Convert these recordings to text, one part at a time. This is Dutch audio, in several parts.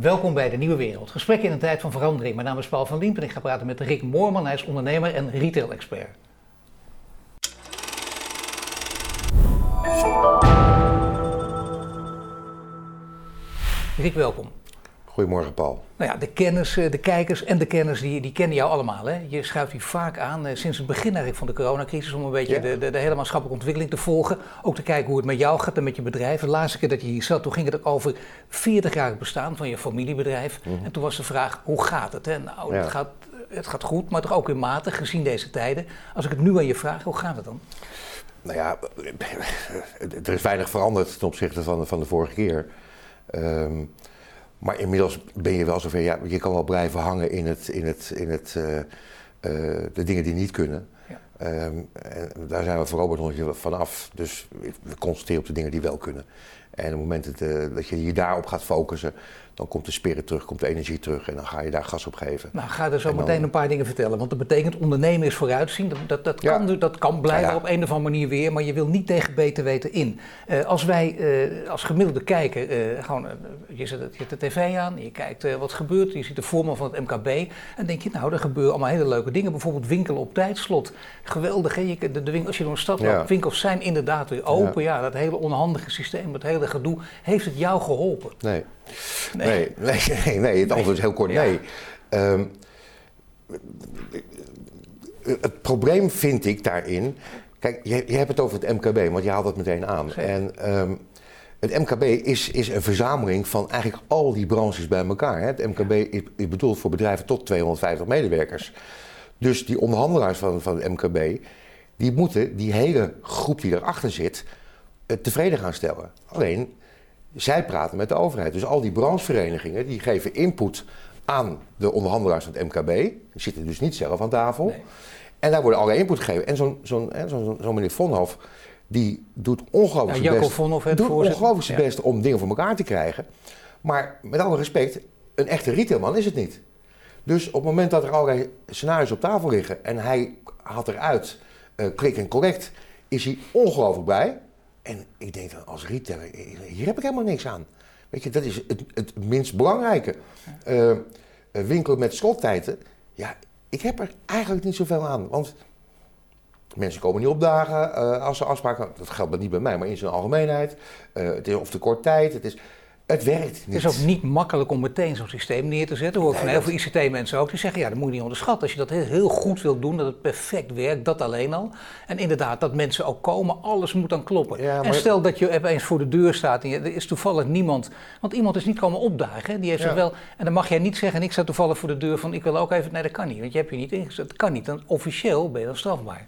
Welkom bij de Nieuwe Wereld. Gesprekken in een tijd van verandering. Mijn naam is Paul van Liemp en ik ga praten met Rick Moorman. Hij is ondernemer en retail-expert. Rick, welkom. Goedemorgen, Paul. Nou ja, de kennis, eh, de kijkers en de kenners, die, die kennen jou allemaal. Hè? Je schuift hier vaak aan eh, sinds het begin eigenlijk van de coronacrisis om een beetje Ja. de, de, de hele maatschappelijke ontwikkeling te volgen. Ook te kijken hoe het met jou gaat en met je bedrijf. De laatste keer dat je hier zat, toen ging het ook over 40 jaar bestaan van je familiebedrijf. En toen was de vraag, hoe gaat het? Hè? Nou, Mhm. Ja. het, gaat, het gaat goed, maar toch ook weer matig gezien deze tijden. Als ik het nu aan je vraag, hoe gaat het dan? Nou ja, er is weinig veranderd ten opzichte van, van de vorige keer. Ehm, maar inmiddels ben je wel zover, ja, je kan wel blijven hangen in, het, in, het, in het, eh, eh, de dingen die niet kunnen. Ja. Ehm, en daar zijn we voor Robert nog niet vanaf. Dus we concentreren op de dingen die wel kunnen. En op het moment dat, eh, dat je je daarop gaat focussen, dan komt de spirit terug, komt de energie terug en dan ga je daar gas op geven. Nou, ga er zo dan- meteen een paar dingen vertellen. Want dat betekent ondernemen is vooruitzien. Dat, dat, dat, Ja. kan, dat kan blijven ja. op een of andere manier weer. Maar je wil niet tegen beter weten in. Eh, als wij eh, als gemiddelde kijker, eh, gewoon, je zet, je zet de tv aan. Je kijkt wat gebeurt. Je ziet de voorman van het MKB. En denk je, nou, er gebeuren allemaal hele leuke dingen. Bijvoorbeeld winkelen op tijdslot. Geweldig, hè? Je, de, de winkel, als je door een stad Ja. loopt, winkels zijn inderdaad weer open. Ja. dat hele onhandige systeem, dat hele gedoe. Heeft het jou geholpen? Nee. Nee. Nee, nee, nee, het antwoord is heel kort Ja. nee. Ehm, het probleem vind ik daarin. Kijk, je, je hebt het over het MKB, want je haalt het meteen aan. Zeker. En ehm, het MKB is, is een verzameling van eigenlijk al die branches bij elkaar. Hè. Het MKB is, is bedoeld voor bedrijven tot 250 medewerkers. Dus die onderhandelaars van, van het MKB, die moeten die hele groep die erachter zit, eh, tevreden gaan stellen. Alleen, zij praten met de overheid. Dus al die brancheverenigingen die geven input aan de onderhandelaars van het MKB. Die zitten dus niet zelf aan tafel. Nee. En daar worden alle input gegeven. En zo'n zo'n hè, zo'n zo'n meneer Vonhof, die doet ongelooflijk Ja, best. Hè, doet ongelooflijk zijn Ja. best om dingen voor elkaar te krijgen. Maar met alle respect, een echte retailman is het niet. Dus op het moment dat er allerlei scenario's op tafel liggen en hij haalt eruit eh klik en collect, is hij ongelooflijk blij. En ik denk dan als retailer, eh, hier heb ik helemaal niks aan. Weet je, dat is het, het minst belangrijke. Eh, eh, winkelen met slottijden, ja, ik heb er eigenlijk niet zoveel aan. Want mensen komen niet opdagen eh, als ze afspraken. Dat geldt niet bij mij, maar in zijn algemeenheid. Eh, het is of te kort tijd. Het, is, het werkt niet. Het is ook niet makkelijk om meteen zo'n systeem neer te zetten. Hoor ik Nee, van heel dat- veel ICT-mensen ook. Die zeggen, ja, dat moet je niet onderschatten. Als je dat heel, goed wilt doen, dat het perfect werkt, dat alleen al. En inderdaad, dat mensen ook komen, alles moet dan kloppen. Ja, En stel dat je opeens voor de deur staat en je- er is toevallig niemand... Want iemand is niet komen opdagen, hè. die heeft Ja. wel... En dan mag jij niet zeggen, ik sta toevallig voor de deur van, ik wil ook even... Nee, dat kan niet, want je hebt je niet ingezet. Dat kan niet, dan officieel ben je dan strafbaar.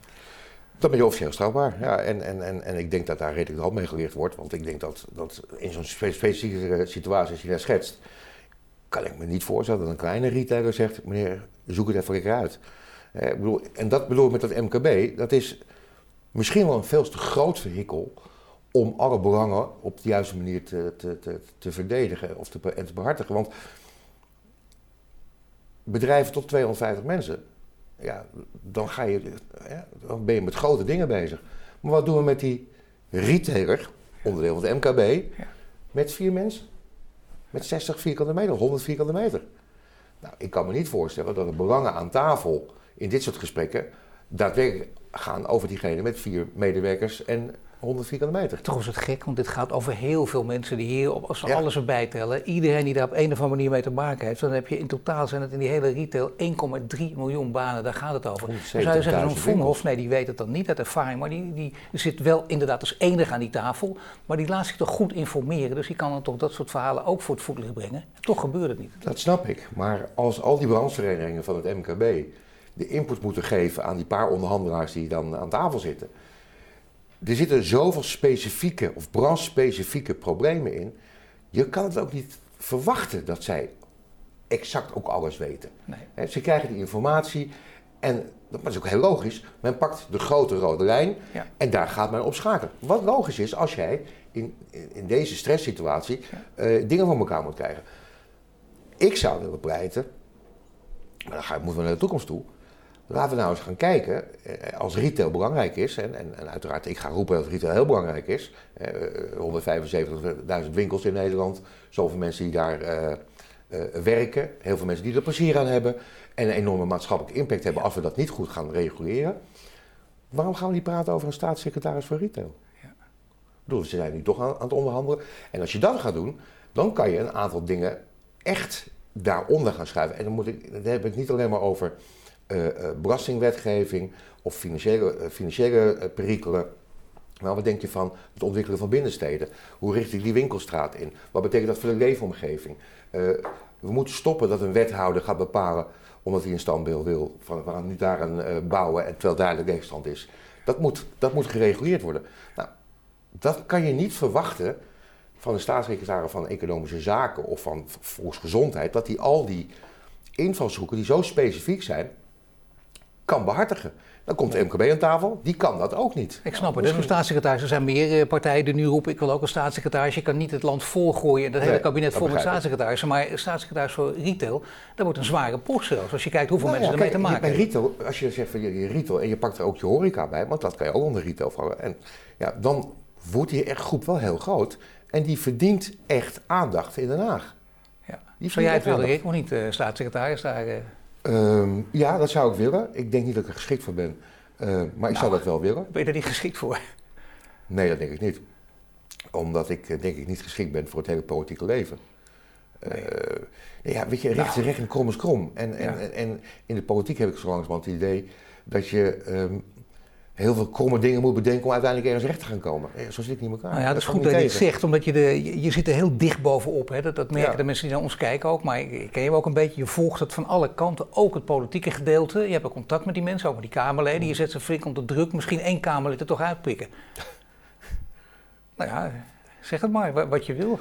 Dan ben je officieel strafbaar. Ja, en, en, en, en ik denk dat daar redelijk de hand mee geleerd wordt. Want ik denk dat, dat in zo'n spe- specifieke situatie als je net schetst... kan ik me niet voorstellen dat een kleine retailer zegt... meneer, zoek het even lekker uit. Eh, bedoel, en dat bedoel ik met dat MKB. Dat is misschien wel een veel te groot vehikel... om alle belangen op de juiste manier te, te, te, te verdedigen of te, en te behartigen. Want bedrijven tot 250 mensen ja, dan, ga je, ja, dan ben je met grote dingen bezig. Maar wat doen we met die retailer, onderdeel van het MKB, Ja. met vier mensen? Met 60 vierkante meter, 100 vierkante meter. Nou, ik kan me niet voorstellen dat de belangen aan tafel in dit soort gesprekken daadwerkelijk gaan over diegene met vier medewerkers en 100 vierkante meter. Toch is het gek, want dit gaat over heel veel mensen die hier, op, als we Ja. alles erbij tellen, iedereen die daar op een of andere manier mee te maken heeft, dan heb je in totaal zijn het in die hele retail 1,3 miljoen banen, daar gaat het over. Dan zou je zeggen, zo'n 170.000 Vonhof, nee, die weet het dan niet uit ervaring, maar die, die zit wel inderdaad als enige aan die tafel, maar die laat zich toch goed informeren, dus die kan dan toch dat soort verhalen ook voor het voetlicht brengen. Toch gebeurt het niet. Dat snap ik. Maar als al die brancheverenigingen van het MKB de input moeten geven aan die paar onderhandelaars die dan aan tafel zitten. Er zitten zoveel specifieke of branchespecifieke problemen in. Je kan het ook niet verwachten dat zij exact ook alles weten. Nee. Ze krijgen die informatie en dat is ook heel logisch. Men pakt de grote rode lijn Ja. en daar gaat men op schakelen. Wat logisch is als jij in, in, deze stresssituatie eh, dingen van elkaar moet krijgen. Ik zou willen pleiten, maar dan ga- moeten we naar de toekomst toe. Laten we nou eens gaan kijken, eh, als retail belangrijk is, en, en, en uiteraard ik ga roepen dat retail heel belangrijk is. eh, 175.000 winkels in Nederland, zoveel mensen die daar eh, eh, werken. Heel veel mensen die er plezier aan hebben. En een enorme maatschappelijke impact hebben als we dat niet goed gaan reguleren. Waarom gaan we niet praten over een staatssecretaris voor retail? Ja. Ik bedoel, ze zijn nu toch aan, aan het onderhandelen. En als je dat gaat doen, dan kan je een aantal dingen echt daaronder gaan schuiven. En dan, moet ik, dan heb ik het niet alleen maar over eh, eh, belastingwetgeving of financiële, eh, financiële eh, perikelen. Maar wat denk je van het ontwikkelen van binnensteden? Hoe richt ik die winkelstraat in? Wat betekent dat voor de leefomgeving? Eh, we moeten stoppen dat een wethouder gaat bepalen, omdat hij een standbeeld wil, van we gaan nu daar een eh, bouwen en terwijl daar de is. Dat moet, dat moet gereguleerd worden. Nou, dat kan je niet verwachten van een staatssecretaris van Economische Zaken of van Volksgezondheid, dat hij al die invalshoeken die zo specifiek zijn, kan behartigen. Dan komt de MKB aan tafel, die kan dat ook niet. Ik snap het. Is een staatssecretaris. Er zijn meer eh, partijen die nu roepen: ik wil ook een staatssecretaris. Je kan niet het land volgooien en dat hele kabinet vol met staatssecretarissen. Maar staatssecretaris voor retail, dat wordt een zware post zelfs. Als je kijkt hoeveel Nou mensen ja, ermee te maken Bij hebben. retail, als je zegt van je, je retail en je pakt er ook je horeca bij, want dat kan je ook onder retail vallen. En ja, dan wordt die echt groep wel heel groot. En die verdient echt aandacht in Den Haag. Ja. Die Zou jij het willen, Rick? Of niet, eh, staatssecretaris? Daar, eh, Ehm, ja, dat zou ik willen. Ik denk niet dat ik er geschikt voor ben. Eh, maar ik zou dat wel willen. ben je er niet geschikt voor? Nee, dat denk ik niet. Omdat ik eh, denk ik niet geschikt ben voor het hele politieke leven. Nee. Eh, ja, weet je, rechts is recht en krom is krom. En, en, Ja. en, en in de politiek heb ik zo langzamerhand het idee dat je ehm, heel veel kromme dingen moet bedenken om uiteindelijk ergens recht te gaan komen. Eh, Zo zit ik niet elkaar. Nou ja, dat is goed dat je tegen. zegt, omdat je, de, je, je zit er heel dicht bovenop. Hè? Dat, dat merken Ja. de mensen die naar ons kijken ook. Maar ik, ik ken je ook een beetje. Je volgt het van alle kanten, ook het politieke gedeelte. Je hebt ook contact met die mensen, ook met die Kamerleden. Je zet ze flink onder druk. Misschien één Kamerlid er toch uitpikken. nou ja, zeg het maar, wa- wat je wil.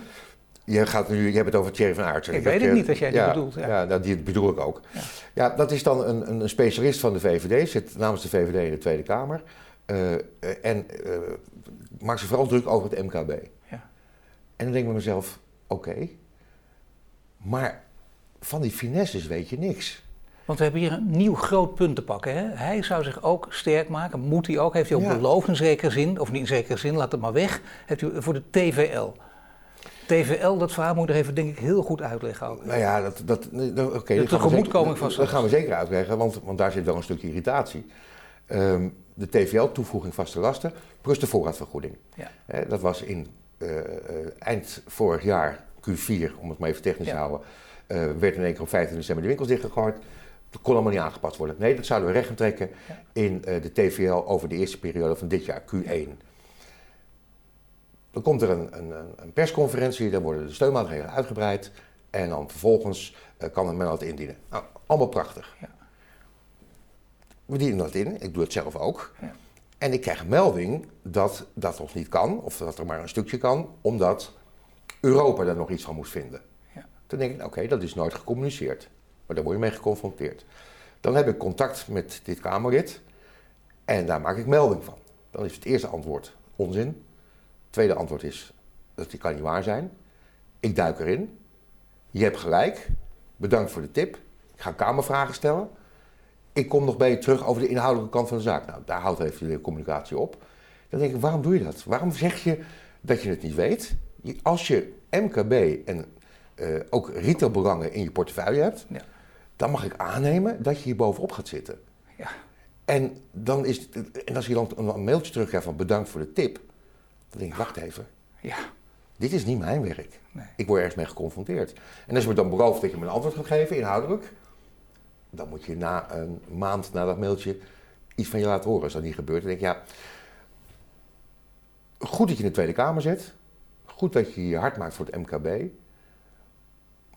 Je, gaat nu, je hebt het over Thierry van Aertsen. Ik heb weet het niet als jij die ja, bedoelt, ja. Ja, nou, die bedoel ik ook. Ja. Ja, dat is dan een, een, een specialist van de VVD, zit namens de VVD in de Tweede Kamer. eh, eh, en eh, maakt zich vooral druk over het MKB. Ja. En dan denk ik bij mezelf, oké, maar van die finesses weet je niks. Want we hebben hier een nieuw groot punt te pakken. Hè? Hij zou zich ook sterk maken, moet hij ook, heeft hij ook Ja. beloofd in zekere zin, of niet in zekere zin, laat het maar weg. Heeft hij voor de TVL. TVL, dat verhaal moet je er even denk ik heel goed uitleggen ook. Nou ja, dat, dat, oké. we tegemoetkoming zeker- van Dat gaan we zeker uitleggen, want, want daar zit wel een stukje irritatie. Ehm, de TVL, toevoeging vaste lasten, plus de voorraadvergoeding. Ja. Dat was in eh, eh, eind vorig jaar, Q4, om het maar even technisch Ja. te houden, eh, werd in één keer op 15 december de winkels dichtgegooid. Dat kon allemaal niet aangepast worden. Nee, dat zouden we recht gaan trekken Ja. in de TVL over de eerste periode van dit jaar, Q1. Dan komt er een, een, een- persconferentie, dan worden de steunmaatregelen uitgebreid. En dan vervolgens eh, kan men dat indienen. Nou, allemaal prachtig. Ja. We dienen dat in, ik doe het zelf ook. Ja. En ik krijg een melding dat dat nog niet kan, of dat er maar een stukje kan, omdat Europa daar nog iets van moest vinden. Ja. Toen denk ik, oké, dat is nooit gecommuniceerd. Maar daar word je mee geconfronteerd. Dan heb ik contact met dit Kamerlid en daar maak ik melding van. Dan is het eerste antwoord onzin. Tweede antwoord is, dat die kan niet waar zijn. Ik duik erin. Je hebt gelijk. Bedankt voor de tip. Ik ga kamervragen stellen. Ik kom nog bij je terug over de inhoudelijke kant van de zaak. Nou, daar houdt even de communicatie op. Dan denk ik, waarom doe je dat? Waarom zeg je dat je het niet weet? Als je MKB en eh, ook retailbelangen in je portefeuille hebt, Ja. dan mag ik aannemen dat je hier bovenop gaat zitten. Ja. En, dan is en als je dan een, een mailtje terugkrijgt van bedankt voor de tip, dan denk ik, wacht even, Ja. dit is niet mijn werk. Nee. Ik word ergens mee geconfronteerd. En als je me dan belooft dat je me een antwoord gaat geven, inhoudelijk, dan moet je na een maand na dat mailtje iets van je laten horen. Als dat niet gebeurt, dan denk ik, ja, goed dat je in de Tweede Kamer zit, goed dat je je hard maakt voor het MKB,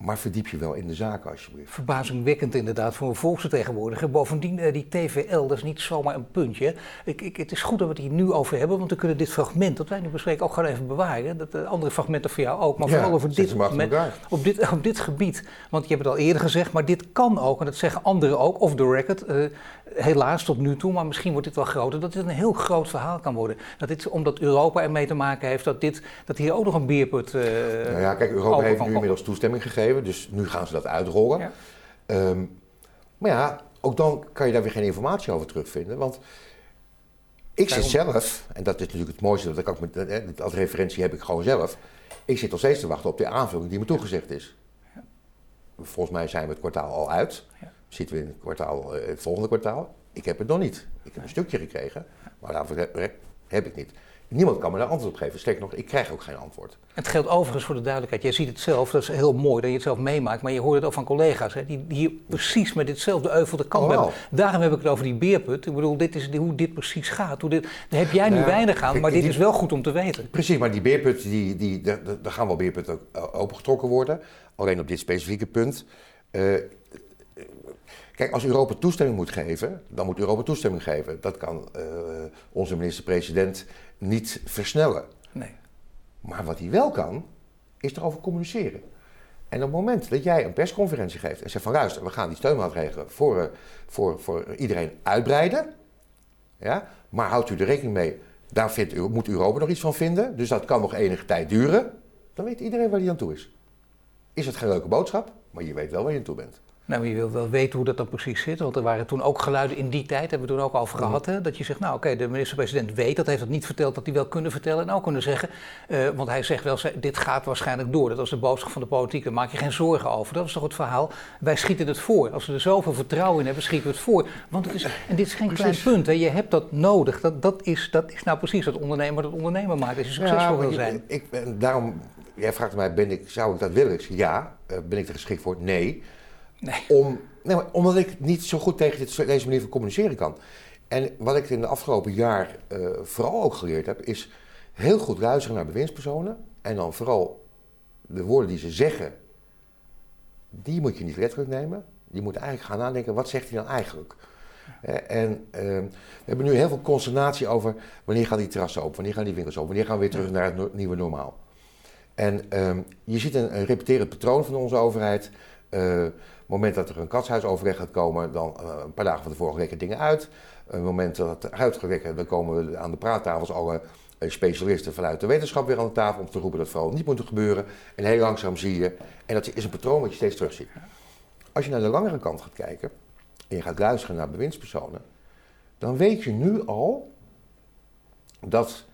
maar verdiep je wel in de zaken alsjeblieft. Verbazingwekkend inderdaad voor een volksvertegenwoordiger. Bovendien, eh, die TVL, dat is niet zomaar een puntje. Ik, ik, het is goed dat we het hier nu over hebben, want we kunnen dit fragment dat wij nu bespreken ook gewoon even bewaren. Dat eh, andere fragmenten voor jou ook, maar Ja, vooral over dit, moment, op, dit, op dit gebied. Want je hebt het al eerder gezegd, maar dit kan ook, en dat zeggen anderen ook, off the record, eh, helaas tot nu toe, maar misschien wordt dit wel groter, dat dit een heel groot verhaal kan worden. Dat dit, omdat Europa ermee te maken heeft, dat, dit, dat hier ook nog een beerput Nou ja, kijk, Europa heeft nu inmiddels toestemming gegeven, dus nu gaan ze dat uitrollen. Ja. Ehm, maar ja, ook dan kan je daar weer geen informatie over terugvinden. Want ik zit zelf, en dat is natuurlijk het mooiste, dat ik met, als referentie heb ik gewoon zelf. Ik zit nog steeds te wachten op de aanvulling die me toegezegd is. volgens mij zijn we het kwartaal al uit. Ja. Zitten we in het, kwartaal, eh, het volgende kwartaal. Ik heb het nog niet. Ik heb een stukje gekregen, maar daarvoor heb ik niet. Niemand kan me daar antwoord op geven. Sterker nog, ik krijg ook geen antwoord. Het geldt overigens voor de duidelijkheid. Jij ziet het zelf, dat is heel mooi dat je het zelf meemaakt. Maar je hoort het ook van collega's hè, die, die hier precies met ditzelfde euvel de kamp Oh, hebben. Daarom heb ik het over die beerput. Ik bedoel, dit is hoe dit precies gaat. Hoe dit, daar heb jij nu Nou, weinig aan, maar dit die- is wel goed om te weten. Precies, maar die beerput, die, die, daar gaan wel beerputten eh, opengetrokken worden. Alleen op dit specifieke punt. eh, kijk, als Europa toestemming moet geven, dan moet Europa toestemming geven. Dat kan eh, onze minister-president niet versnellen. Nee. Maar wat hij wel kan, is erover communiceren. En op het moment dat jij een persconferentie geeft en zegt van luister, we gaan die steunmaatregelen voor, eh, voor, voor iedereen uitbreiden. Ja? Maar houdt u er rekening mee, daar vindt, u- moet Europa nog iets van vinden. Dus dat kan nog enige tijd duren. Dan weet iedereen waar hij aan toe is. Is het geen leuke boodschap, maar je weet wel waar je aan toe bent. Nou, maar je wil wel weten hoe dat dan precies zit. Want er waren toen ook geluiden in die tijd, hebben we toen ook over gehad. Hè, dat je zegt, nou oké, de minister-president weet dat, heeft dat niet verteld, dat hij wel kunnen vertellen. En ook kunnen zeggen, eh, want hij zegt wel, dit gaat waarschijnlijk door. Dat was de boodschap van de politiek, daar maak je geen zorgen over. Dat is toch het verhaal. Wij schieten het voor. Als we er zoveel vertrouwen in hebben, schieten we het voor. Want het is, en dit is geen klein punt, hè. je hebt dat nodig. Dat, dat, is, dat is nou precies dat ondernemer dat ondernemer maakt, als je succesvol wil zijn. Ik, daarom, jij vraagt mij, ben ik, zou ik dat willen? Ik zeg ja. Eh, ben ik er geschikt voor? Nee. Nee. Om, nee, omdat ik niet zo goed tegen dit, deze manier van communiceren kan. En wat ik in de afgelopen jaar eh, vooral ook geleerd heb, is heel goed luisteren naar bewindspersonen. En dan vooral de woorden die ze zeggen, die moet je niet letterlijk nemen. Je moet eigenlijk gaan nadenken, wat zegt hij dan eigenlijk? Eh, en eh, we hebben nu heel veel consternatie over wanneer gaan die terrassen open, wanneer gaan die winkels open, wanneer gaan we weer terug naar het no- nieuwe normaal. En ehm, je ziet een, een repeterend patroon van onze overheid. Eh, moment dat er een katshuisoverleg gaat komen, dan eh, een paar dagen van tevoren lekken dingen uit. Op het moment dat het uitgewekken, dan komen we aan de praattafels alle eh, specialisten vanuit de wetenschap weer aan de tafel om te roepen dat het vooral niet moet gebeuren. En heel langzaam zie je, en dat is een patroon wat je steeds terugziet. Als je naar de langere kant gaat kijken en je gaat luisteren naar bewindspersonen, dan weet je nu al dat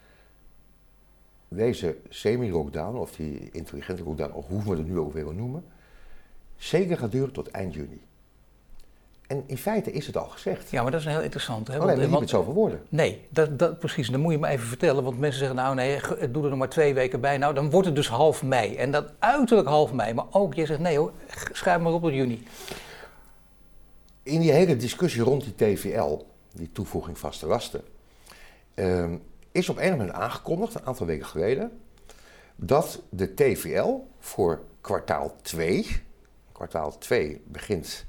deze semi-lockdown, of die intelligente lockdown, of hoe we het nu ook willen noemen, zeker gaat duren tot eind juni. En in feite is het al gezegd. Ja, maar dat is een heel interessant. Hè? Alleen maar niet want- met zoveel woorden. Nee, dat, dat, precies. Dan moet je me even vertellen. Want mensen zeggen, nou nee, doe er nog maar twee weken bij. Nou, dan wordt het dus half mei. En dat uiterlijk half mei. Maar ook, je zegt, nee hoor, schrijf maar op tot juni. In die hele discussie rond die TVL, die toevoeging vaste lasten, ehm, is op een moment aangekondigd, een aantal weken geleden, dat de TVL voor kwartaal 2, kwartaal 2 begint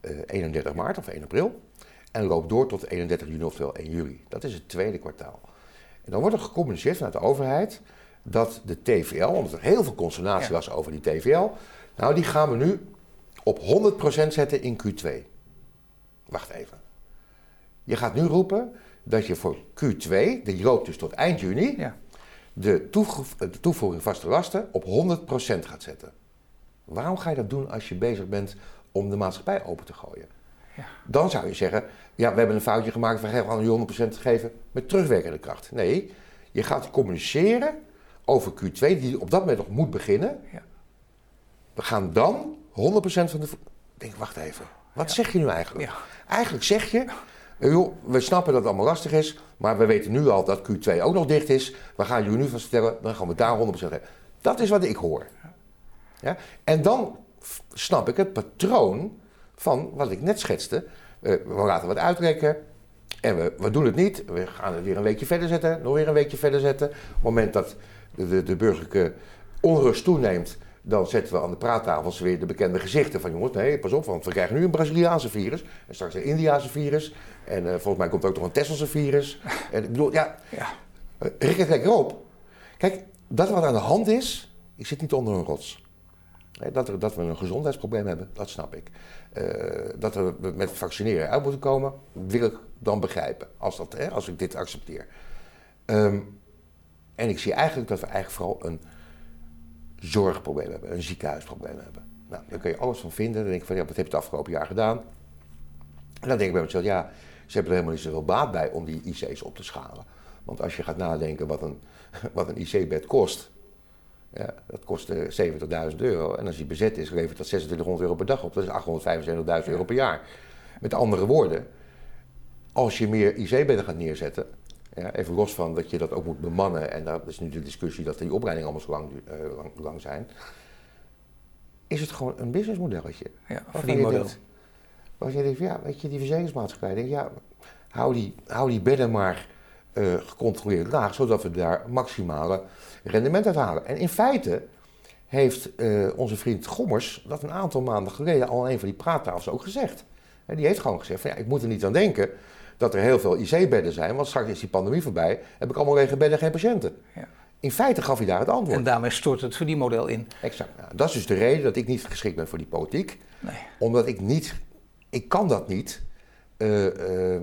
eh, 31 maart of 1 april en loopt door tot 31 juni oftewel 1 juli. Dat is het tweede kwartaal. En dan wordt er gecommuniceerd vanuit de overheid dat de TVL, omdat er heel veel consternatie Ja. was over die TVL, nou die gaan we nu op 100% zetten in Q2. Wacht even. Je gaat nu roepen dat je voor Q2, die loopt dus tot eind juni, Ja. de toevoeging vaste lasten op 100% gaat zetten. Waarom ga je dat doen als je bezig bent om de maatschappij open te gooien? Ja. Dan zou je zeggen, ja, we hebben een foutje gemaakt, we gaan nu 100% geven met terugwerkende kracht. Nee, je gaat communiceren over Q2, die op dat moment nog moet beginnen. Ja. We gaan dan 100% van de... Ik denk, wacht even, wat zeg je nu eigenlijk? Ja. Eigenlijk zeg je, eh, joh, we snappen dat het allemaal lastig is, maar we weten nu al dat Q2 ook nog dicht is. We gaan jullie nu van stellen, dan gaan we daar 100% geven. Dat is wat ik hoor. Ja? En dan snap ik het patroon van wat ik net schetste. Eh, we laten wat uitrekken en we, we doen het niet. We gaan het weer een weekje verder zetten, nog weer een weekje verder zetten. Op het moment dat de, de, de burgerlijke onrust toeneemt, dan zetten we aan de praattafels weer de bekende gezichten van jongens, nee, pas op, want we krijgen nu een Braziliaanse virus en straks een Indiaanse virus. En eh, volgens mij komt ook nog een Tesselse virus. En ik bedoel, ja, Ja. eh, Rik het lekker op. Kijk, dat wat aan de hand is, ik zit niet onder een rots. Dat, dat we een gezondheidsprobleem hebben, dat snap ik. Eh, dat we met vaccineren uit moeten komen, wil ik dan begrijpen. Als, dat, hè, als ik dit accepteer. Ehm, en ik zie eigenlijk dat we eigenlijk vooral een zorgprobleem hebben, een ziekenhuisprobleem hebben. Nou, daar kun je alles van vinden. Dan denk ik van, ja, wat heb je het afgelopen jaar gedaan? En dan denk ik bij mezelf, ja, ze hebben er helemaal niet zoveel baat bij om die IC's op te schalen. Want als je gaat nadenken wat een, wat een IC-bed kost, Ja, dat kost eh, 70.000 euro. En als die bezet is, levert dat 2600 euro per dag op. Dat is 875.000 euro per jaar. Met andere woorden, als je meer IC-bedden gaat neerzetten, ja, even los van dat je dat ook moet bemannen, en dat is nu de discussie dat die opleidingen allemaal zo lang, eh, lang, lang zijn, is het gewoon een businessmodelletje. Ja, verdienmodel. Waarvan je denkt, ja, weet je, die verzekeringsmaatschappij denkt, ja, hou die, hou die bedden maar eh, gecontroleerd laag, zodat we daar maximale rendement uit halen. En in feite heeft eh, onze vriend Gommers dat een aantal maanden geleden al aan een van die praattafels ook gezegd. En die heeft gewoon gezegd, van, ja, ik moet er niet aan denken dat er heel veel IC-bedden zijn, want straks is die pandemie voorbij, heb ik allemaal lege bedden, geen patiënten. Ja. In feite gaf hij daar het antwoord. En daarmee stort het verdienmodel in. Exact. Nou, dat is dus de reden dat ik niet geschikt ben voor die politiek. Nee. Omdat ik niet, ik kan dat niet. Eh,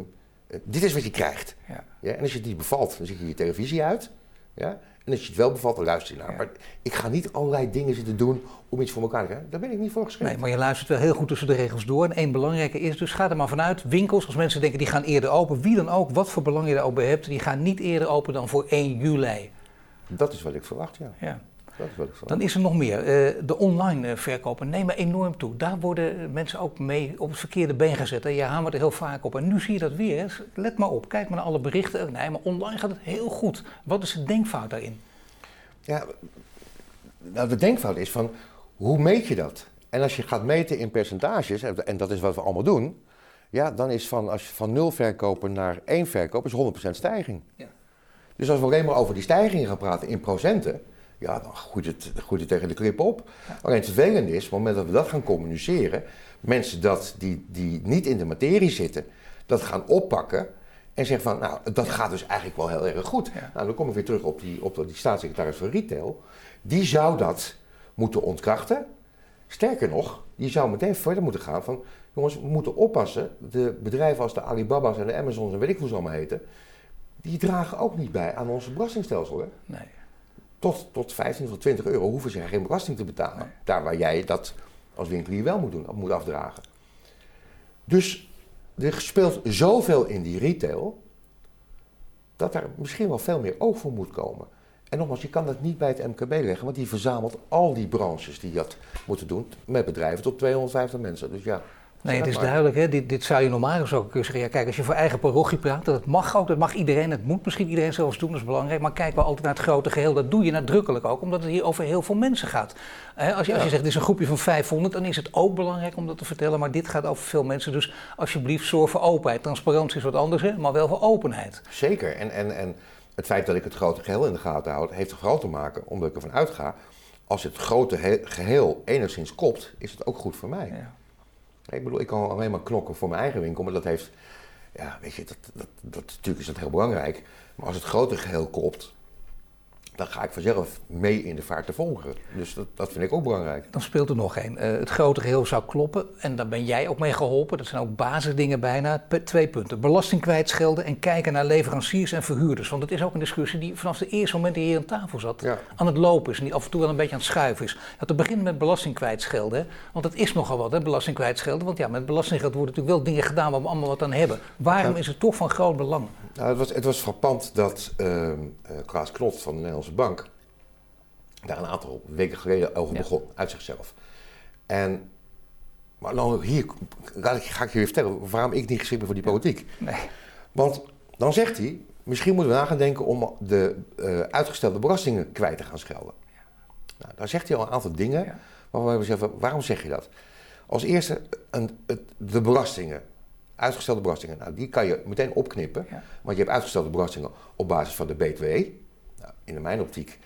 dit is wat je krijgt. Ja. Ja? En als je het niet bevalt, dan zet je je televisie uit. Ja? En als je het wel bevalt, dan luister je naar. Ja. Maar ik ga niet allerlei dingen zitten doen om iets voor elkaar te krijgen. Daar ben ik niet voor geschikt. Nee, maar je luistert wel heel goed tussen de regels door. En één belangrijke is dus, ga er maar vanuit, winkels, als mensen denken die gaan eerder open, wie dan ook, wat voor belang je er ook bij hebt, die gaan niet eerder open dan voor 1 juli. Dat is wat ik verwacht, ja. Ja. Dat is. Dan is er nog meer. Eh, de online eh, verkopen nemen enorm toe. Daar worden mensen ook mee op het verkeerde been gezet. En je hamert er heel vaak op. En nu zie je dat weer. Let maar op. Kijk maar naar alle berichten. Nee, maar online gaat het heel goed. Wat is de denkfout daarin? Ja, nou, de denkfout is van, hoe meet je dat? En als je gaat meten in percentages, en dat is wat we allemaal doen, ja, dan is van, als je van nul verkopen naar één verkoop, is 100% stijging. Ja. Dus als we alleen maar over die stijgingen gaan praten in procenten, ja, dan groeit het, groeit het tegen de klip op. Alleen het vervelende is, op het moment dat we dat gaan communiceren, mensen dat, die, die niet in de materie zitten, dat gaan oppakken en zeggen van, nou, dat gaat dus eigenlijk wel heel erg goed. Ja. Nou, dan kom ik weer terug op die, op die staatssecretaris van Retail. Die zou dat moeten ontkrachten. Sterker nog, die zou meteen verder moeten gaan van... jongens, we moeten oppassen. De bedrijven als de Alibaba's en de Amazons en weet ik hoe ze allemaal heten... die dragen ook niet bij aan ons belastingstelsel. Hè? Nee. Tot, tot 15 tot 20 euro hoeven ze geen belasting te betalen. Nee. Daar waar jij dat als winkelier wel moet doen, moet afdragen. Dus er speelt zoveel in die retail... dat daar misschien wel veel meer oog voor moet komen. En nogmaals, je kan dat niet bij het MKB leggen, want die verzamelt al die branches die dat moeten doen met bedrijven tot 250 mensen. Dus ja. Nee, het is duidelijk. Hè? Dit, dit zou je normaal gesproken kunnen zeggen. Ja, kijk, als je voor eigen parochie praat, dat mag ook. Dat mag iedereen. Dat moet misschien iedereen zelfs doen. Dat is belangrijk. Maar kijk wel altijd naar het grote geheel. Dat doe je nadrukkelijk ook, omdat het hier over heel veel mensen gaat. Hè, als, je, als je Ja. zegt, dit is een groepje van 500, dan is het ook belangrijk om dat te vertellen. Maar dit gaat over veel mensen. Dus alsjeblieft, zorg voor openheid. Transparantie is wat anders, hè? maar wel voor openheid. Zeker. En, en, en het feit dat ik het grote geheel in de gaten houd, heeft er vooral te maken omdat ik ervan uitga. Als het grote he- geheel enigszins kopt, is het ook goed voor mij. Ja. Ik bedoel, ik kan alleen maar knokken voor mijn eigen winkel, maar dat heeft, ja, weet je, dat, dat, dat, natuurlijk is dat heel belangrijk. Maar als het grote geheel kopt, dan ga ik vanzelf mee in de vaart te volgen. Dus dat, dat vind ik ook belangrijk. Dan speelt er nog één. Eh, het grote geheel zou kloppen en daar ben jij ook mee geholpen. Dat zijn ook basisdingen bijna. P- twee punten. Belasting kwijtschelden en kijken naar leveranciers en verhuurders. Want het is ook een discussie die vanaf de eerste moment die hier aan tafel zat Ja. aan het lopen is. En die af en toe wel een beetje aan het schuiven is. Dat te beginnen met belasting kwijtschelden. hè. Want het is nogal wat, hè, belasting kwijtschelden. Want ja, met belastinggeld worden natuurlijk wel dingen gedaan waar we allemaal wat aan hebben. Waarom Ja. is het toch van groot belang? Nou, het, was, het was frappant dat eh, Klaas Knot van de Nederlandse Bank daar een aantal weken geleden over Ja. begon, uit zichzelf. En, maar dan hier laat ik, ga ik je weer vertellen waarom ik niet geschikt ben voor die politiek. Nee. Want dan zegt hij, misschien moeten we na gaan denken om de eh, uitgestelde belastingen kwijt te gaan schelden. Nou, daar zegt hij al een aantal dingen Ja. waarvan we zeggen, waarom zeg je dat? Als eerste, een, het, de belastingen, uitgestelde belastingen, nou, die kan je meteen opknippen. Ja. Want je hebt uitgestelde belastingen op basis van de BTW. In mijn optiek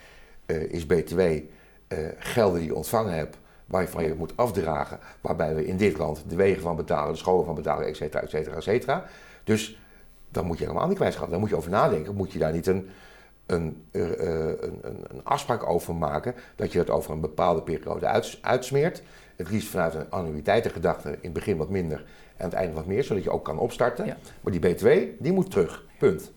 eh, is BTW eh, gelden die je ontvangen hebt, waarvan je moet afdragen, waarbij we in dit land de wegen van betalen, de scholen van betalen, et cetera, et cetera, et cetera. Dus dan moet je helemaal niet kwijtschelden. Daar moet je over nadenken. Moet je daar niet een, een, eh, een, een, afspraak over maken dat je dat over een bepaalde periode uits- uitsmeert. Het liefst vanuit een annuïteitengedachte, in het begin wat minder en aan het einde wat meer, zodat je ook kan opstarten. Ja. Maar die BTW, die moet terug. Punt.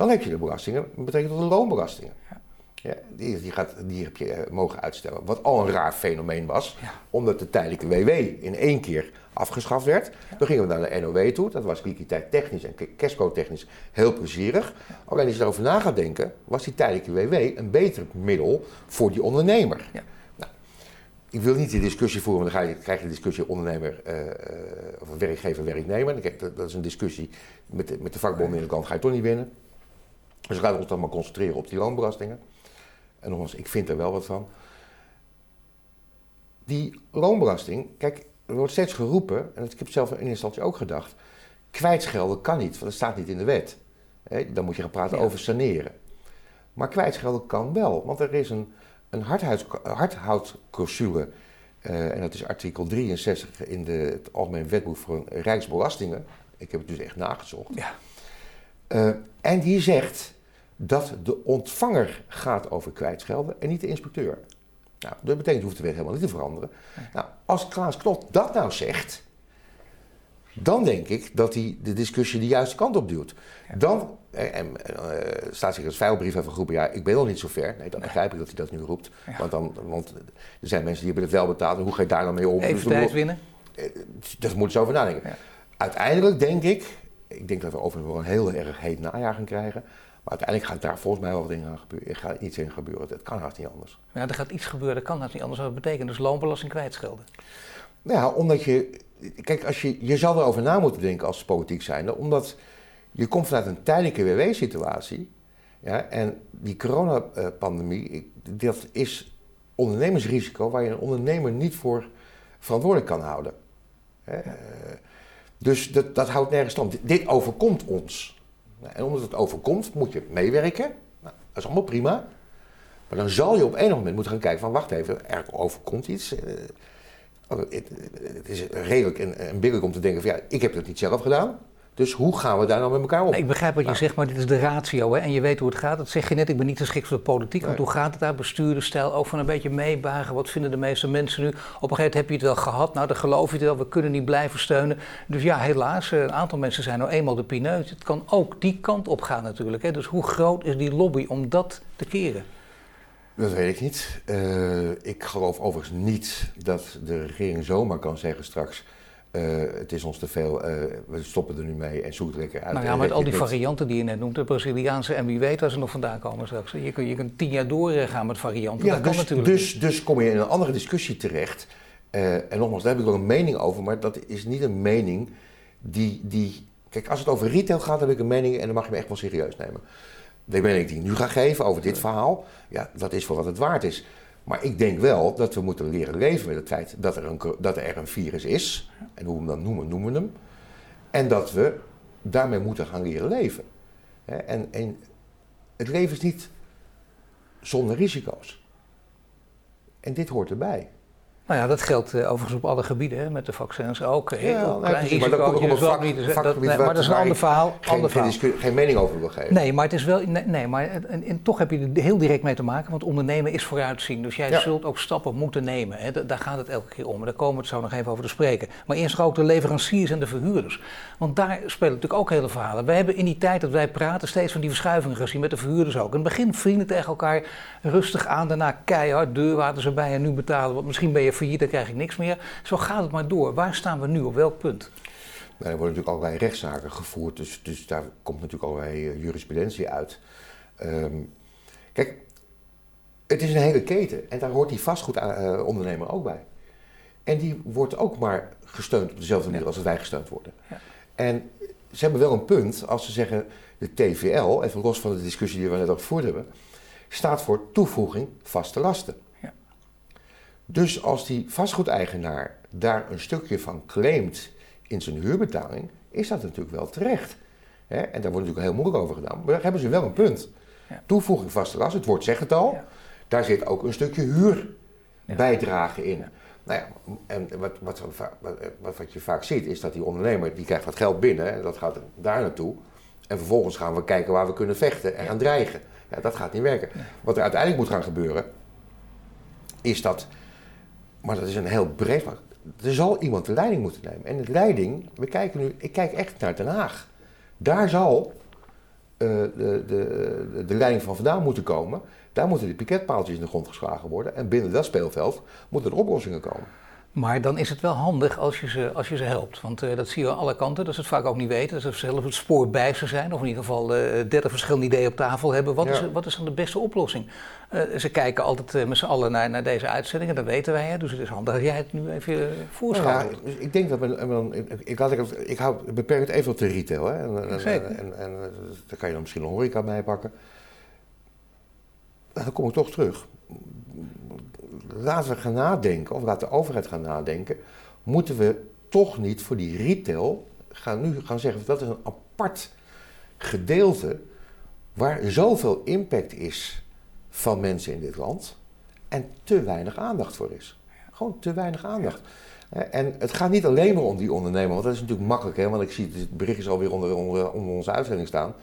Dan heb je de belastingen, dat betekent dat de loonbelastingen. Ja. Ja, die, die, gaat, die heb je eh, mogen uitstellen. Wat al een raar fenomeen was, omdat de tijdelijke WW in één keer afgeschaft werd. Dan gingen we naar de NOW toe. Dat was liquiditeit technisch en cashflow technisch heel plezierig. Alleen als je erover na gaat denken, was die tijdelijke WW een beter middel voor die ondernemer. Ja. Nou, ik wil niet die discussie voeren, want dan krijg je de discussie ondernemer uh, of werkgever-werknemer. Dat, dat is een discussie met de, met de vakbonden in de kant, ga je toch niet winnen. Dus we gaan ons dan maar concentreren op die loonbelastingen. En nogmaals, ik vind er wel wat van. Die loonbelasting, kijk, er wordt steeds geroepen, en ik heb zelf in eerste instantie ook gedacht, kwijtschelden kan niet, want dat staat niet in de wet. dan moet je gaan praten over saneren. Maar kwijtschelden kan wel, want er is een, een uh, en dat is artikel 63 in de, het Algemeen Wetboek voor Rijksbelastingen. Ik heb het dus echt nagezocht. Ja. Uh, en die zegt dat de ontvanger gaat over kwijtschelden en niet de inspecteur. Nou, dat betekent hoeft de wet helemaal niet te veranderen. Nou, als Klaas Knot dat nou zegt, dan denk ik dat hij de discussie de juiste kant op duwt. Dan, eh, en uh, staatssecretaris Veilbrief heeft geroepen, ja, ik ben nog niet zo ver. Nee, dan begrijp ik dat hij dat nu roept. Want, dan, want er zijn mensen die hebben het wel betaald. En hoe ga je daar dan mee om? Even dus tijd winnen? Eh, daar moeten ze over nadenken. Uiteindelijk denk ik, ik denk dat we overigens wel een heel erg heet najaar gaan krijgen. Maar uiteindelijk gaat daar volgens mij wel wat dingen aan gebeuren. Er gaat iets in gebeuren. Dat kan haast niet anders. Ja, er gaat iets gebeuren, dat kan haast niet anders. Wat betekent dus loonbelasting kwijtschelden? Nou ja, omdat je... Kijk, als je, je zal erover na moeten denken als politiek zijnde. Omdat je komt vanuit een tijdelijke WW-situatie. Ja, en die coronapandemie, dat is ondernemersrisico... waar je een ondernemer niet voor verantwoordelijk kan houden. Dus dat, dat houdt nergens stand. Dit overkomt ons. Nou, en omdat het overkomt, moet je meewerken. Nou, dat is allemaal prima. Maar dan zal je op enig moment moeten gaan kijken van wacht even, er overkomt iets. Eh, oh, het, is redelijk en, en om te denken van ja, ik heb het niet zelf gedaan. Dus hoe gaan we daar nou met elkaar om? Ik begrijp wat je nou. zegt, maar dit is de ratio. Hè? En je weet hoe het gaat. Dat zeg je net, ik ben niet geschikt voor de politiek. Want hoe gaat het daar? Besturen, stijl, ook van een beetje meebagen. Wat vinden de meeste mensen nu? Op een gegeven moment heb je het wel gehad. Nou, dan geloof je het wel. We kunnen niet blijven steunen. Dus ja, helaas, eh, een aantal mensen zijn nou eenmaal de pineut. Het kan ook die kant op gaan natuurlijk. Hè? Dus hoe groot is die lobby om dat te keren? Dat weet ik niet. Uh, ik geloof overigens niet dat de regering zomaar kan zeggen straks uh, het is ons te veel, uh, we stoppen er nu mee en zoek lekker uit. Nou ja, met al die varianten die je net noemt, de Braziliaanse en wie weet waar ze nog vandaan komen straks. Je kunt, je kunt tien jaar doorgaan met varianten, ja, dat dus, kan natuurlijk dus, dus kom je in een andere discussie terecht. Uh, en nogmaals, daar heb ik wel een mening over, maar dat is niet een mening die, die... Kijk, als het over retail gaat, heb ik een mening en dan mag je me echt wel serieus nemen. De mening die ik nu ga geven over dit verhaal, ja, dat is voor wat het waard is. Maar ik denk wel dat we moeten leren leven met het feit dat er een, dat er een virus is. En hoe we hem dan noemen, noemen we hem. En dat we daarmee moeten gaan leren leven. En, en het leven is niet zonder risico's. En dit hoort erbij. Nou ja, dat geldt uh, overigens op alle gebieden, hè, met de vaccins ook. Heel ja, klein nee, risico, maar dat komt op vak, niet, dat, nee, maar dat is een ander verhaal. Geen, ander geen, verhaal. geen, mening over wil geven. Nee, maar het is wel, nee, nee maar en, en, toch heb je er heel direct mee te maken, want ondernemen is vooruitzien. Dus jij ja. zult ook stappen moeten nemen. Hè, daar gaat het elke keer om. daar komen we het zo nog even over te spreken. Maar eerst ook de leveranciers en de verhuurders. Want daar spelen natuurlijk ook hele verhalen. We hebben in die tijd dat wij praten steeds van die verschuivingen gezien, met de verhuurders ook. In het begin vrienden tegen elkaar rustig aan, daarna keihard, deurwaarders erbij en nu betalen. Want misschien ben je failliet, dan krijg ik niks meer. Zo gaat het maar door. Waar staan we nu? Op welk punt? Nou, er worden natuurlijk allerlei rechtszaken gevoerd, dus, dus daar komt natuurlijk allerlei uh, jurisprudentie uit. Um, kijk, het is een hele keten en daar hoort die vastgoedondernemer uh, ook bij. En die wordt ook maar gesteund op dezelfde manier als wij gesteund worden. Ja. En ze hebben wel een punt als ze zeggen de TVL, even los van de discussie die we net al gevoerd hebben, staat voor toevoeging vaste lasten. Dus als die vastgoedeigenaar daar een stukje van claimt in zijn huurbetaling, is dat natuurlijk wel terecht. En daar wordt natuurlijk heel moeilijk over gedaan. Maar daar hebben ze wel een punt. Ja. Toevoeging vaste last, het woord zegt het al. Daar zit ook een stukje huurbijdrage in. Nou ja, en wat, wat, wat, wat, je vaak ziet is dat die ondernemer, die krijgt wat geld binnen en dat gaat daar naartoe. En vervolgens gaan we kijken waar we kunnen vechten en gaan dreigen. Ja, dat gaat niet werken. Wat er uiteindelijk moet gaan gebeuren, is dat maar dat is een heel breed. Er zal iemand de leiding moeten nemen. En de leiding, we kijken nu, ik kijk echt naar Den Haag. Daar zal de, de, de leiding van vandaan moeten komen. Daar moeten die piketpaaltjes in de grond geslagen worden. En binnen dat speelveld moeten er oplossingen komen. Maar dan is het wel handig als je ze, als je ze helpt. Want uh, dat zie je aan alle kanten, dat ze het vaak ook niet weten. Dat ze zelf het spoor bij ze zijn, of in ieder geval uh, dertig verschillende ideeën op tafel hebben. Wat, ja. is, wat is dan de beste oplossing? Uh, ze kijken altijd met z'n allen naar, naar deze uitzendingen, dat weten wij. Hè? Dus het is handig dat jij het nu even voorschouwt. Ja, ik denk dat, men, ik, ik, laat ik, ik hou, beperk het even tot de retail. Hè? En, en, Zeker. En, en, en, daar kan je dan misschien een horeca bij pakken. Dan kom ik toch terug laten we gaan nadenken, of laat de overheid gaan nadenken, moeten we toch niet voor die retail gaan nu gaan zeggen dat is een apart gedeelte waar zoveel impact is van mensen in dit land en te weinig aandacht voor is. Gewoon te weinig aandacht. En het gaat niet alleen maar om die ondernemer, want dat is natuurlijk makkelijk, hè? want ik zie het bericht is alweer onder, onder, onder onze uitzending staan.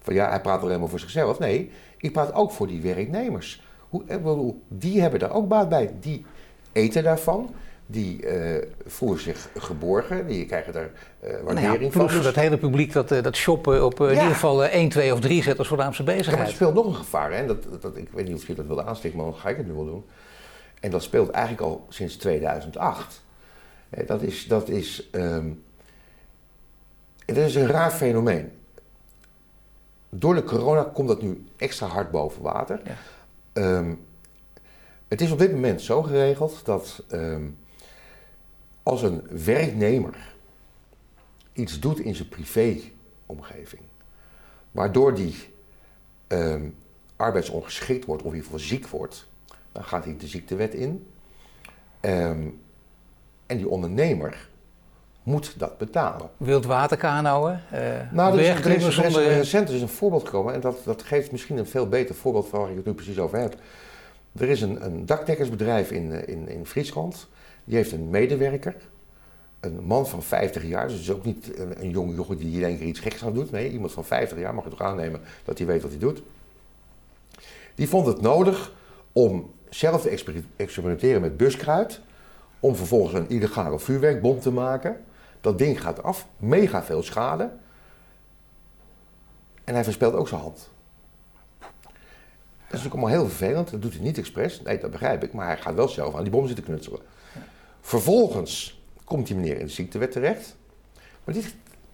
Van ja, hij praat alleen maar voor zichzelf. Nee, ik praat ook voor die werknemers. Hoe, die hebben daar ook baat bij. Die eten daarvan. Die uh, voelen zich geborgen, die krijgen daar uh, waardering nou ja, van. Dus... dat hele publiek dat, dat shoppen op ja. in ieder geval 1, 2 of 3 zet als voornaamste bezigheid. Ja, er speelt nog een gevaar. Hè? Dat, dat, ik weet niet of je dat wilde aanstikken, maar dan ga ik het nu wel doen. En dat speelt eigenlijk al sinds 2008. Dat is, dat is, um, dat is een raar fenomeen. Door de corona komt dat nu extra hard boven water. Ja. Um, het is op dit moment zo geregeld dat um, als een werknemer iets doet in zijn privéomgeving, waardoor die um, arbeidsongeschikt wordt of in ieder geval ziek wordt, dan gaat hij de ziektewet in. en die ondernemer moet dat betalen. Wildwaterkanoën? Uh, nou, er is, er is, er is recent is een voorbeeld gekomen en dat, dat geeft misschien een veel beter voorbeeld van waar ik het nu precies over heb. Er is een, een dakdekkersbedrijf in, in, in Friesland, die heeft een medewerker, een man van 50 jaar, dus het is ook niet een, een jonge jongen die in één keer iets geks aan doet. Nee, iemand van 50 jaar mag je toch aannemen dat hij weet wat hij doet. Die vond het nodig om zelf te experimenteren met buskruid, om vervolgens een illegale vuurwerkbom te maken. Dat ding gaat af, mega veel schade. En hij verspeelt ook zijn hand. Dat is natuurlijk allemaal heel vervelend. Dat doet hij niet expres. Nee, dat begrijp ik. Maar hij gaat wel zelf aan die bom zitten knutselen. Vervolgens komt die meneer in de ziektewet terecht. Maar die,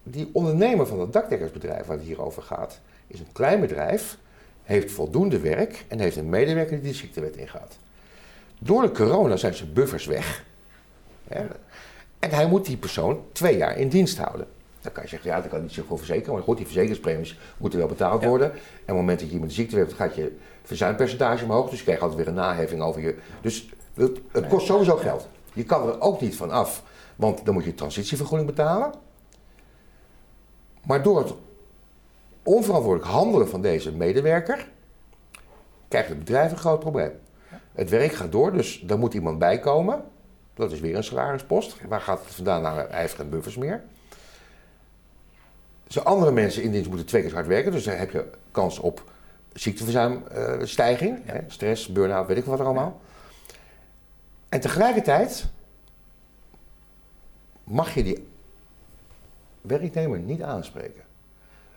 die ondernemer van dat dakdekkersbedrijf waar het hier over gaat, is een klein bedrijf, heeft voldoende werk en heeft een medewerker die de ziektewet ingaat. Door de corona zijn zijn buffers weg. En hij moet die persoon twee jaar in dienst houden. Dan kan je zeggen, ja, dat kan niet voor verzekeren. Maar goed, die verzekeringspremies moeten wel betaald ja. worden. En op het moment dat je iemand ziekte hebt, gaat je verzuimpercentage omhoog. Dus je krijgt altijd weer een naheffing over je. Dus het, het kost sowieso geld. Je kan er ook niet van af, want dan moet je transitievergoeding betalen. Maar door het onverantwoordelijk handelen van deze medewerker, krijgt het bedrijf een groot probleem. Het werk gaat door, dus daar moet iemand bij komen. Dat is weer een salarispost. Waar gaat het vandaan? Nou, hij buffers meer. Dus andere mensen in dienst moeten twee keer zo hard werken. Dus dan heb je kans op ziekteverzuimstijging. Stress, burn-out, weet ik wat er allemaal. En tegelijkertijd mag je die werknemer niet aanspreken.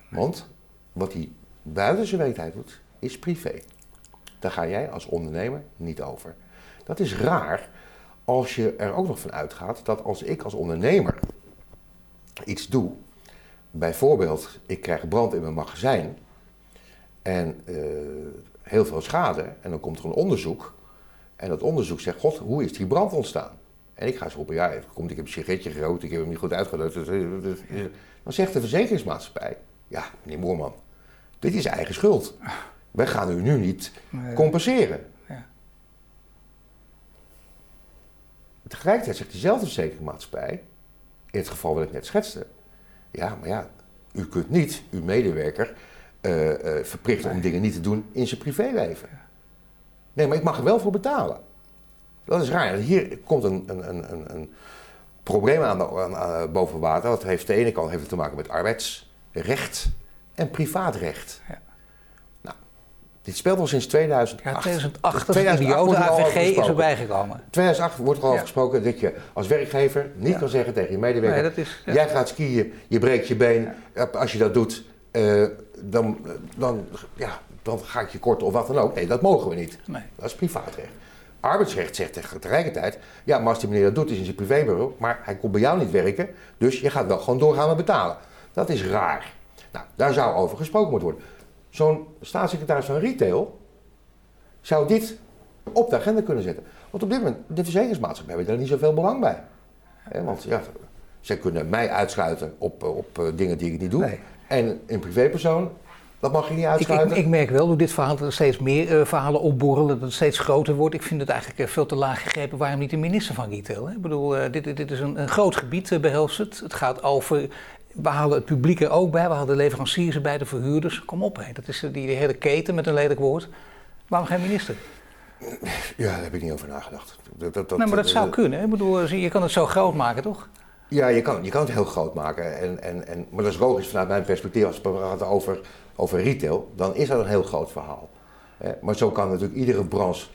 Want wat hij buiten zijn wetheid doet, is privé. Daar ga jij als ondernemer niet over. Dat is raar, als je er ook nog van uitgaat dat als ik als ondernemer iets doe, bijvoorbeeld ik krijg brand in mijn magazijn en uh, heel veel schade, en dan komt er een onderzoek en dat onderzoek zegt, god, hoe is die brand ontstaan? En ik ga eens roepen, ja, komt, ik heb een sigaretje gerookt, ik heb hem niet goed uitgedood. Dan zegt de verzekeringsmaatschappij, ja, meneer Moorman, dit is eigen schuld. Wij gaan u nu niet compenseren. Tegelijkertijd zegt diezelfde verzekeringsmaatschappij, in het geval wat ik net schetste, ja, maar ja, u kunt niet uw medewerker uh, uh, verplichten om dingen niet te doen in zijn privéleven. Nee, maar ik mag er wel voor betalen. Dat is raar. Hier komt een, een, een, een probleem aan, de, aan, aan, boven water. Dat heeft de ene kant heeft te maken met arbeidsrecht en privaatrecht. Ja. Dit speelt al sinds 2008. Ja, 2008, 2008 de AVG is erbij gekomen. 2008 wordt er al ja. gesproken dat je als werkgever niet ja. kan zeggen tegen je medewerker... Nee, is, jij gaat skiën, je breekt je been. Als je dat doet, eh, dan, dan, ja, dan ga ik je korten of wat dan ook. Nee, dat mogen we niet. Nee. Dat is privaatrecht. Arbeidsrecht zegt tegelijkertijd, ja, maar als die meneer dat doet, is in zijn privébureau, maar hij komt bij jou niet werken, dus je gaat wel gewoon doorgaan met betalen. Dat is raar. Nou, daar zou over gesproken moeten worden. Zo'n staatssecretaris van retail zou dit op de agenda kunnen zetten. Want op dit moment, de verzekeringsmaatschappij hebben daar niet zoveel belang bij. Want ja, zij kunnen mij uitsluiten op, op eh, dingen die ik niet doe. Nee. En een privépersoon, dat mag je niet uitsluiten. ik, ik merk wel door dit verhaal dat er steeds meer eh, verhalen opborrelen, dat het steeds groter wordt. Ik vind het eigenlijk eh, veel te laag gegrepen. Waarom niet de minister van Retail? Hè? Ik bedoel, dit, dit is een, een groot gebied, behelst het. Het gaat over. We halen het publiek er ook bij, we de leveranciers erbij, de verhuurders. Kom op, hè. dat is eh, die, die hele keten met een lelijk woord. Waarom geen minister? Ja, daar heb ik niet over nagedacht. Dat, dat, dat, nee, maar dat eh, zou kunnen. Hè? Ik bedoel, eh, je kan het zo groot maken, toch? Ja, je kan, je kan het heel groot maken. En, en, en, maar dat is logisch vanuit mijn perspectief. Als we praten over, over retail, dan is dat een heel groot verhaal. Maar zo kan natuurlijk iedere branche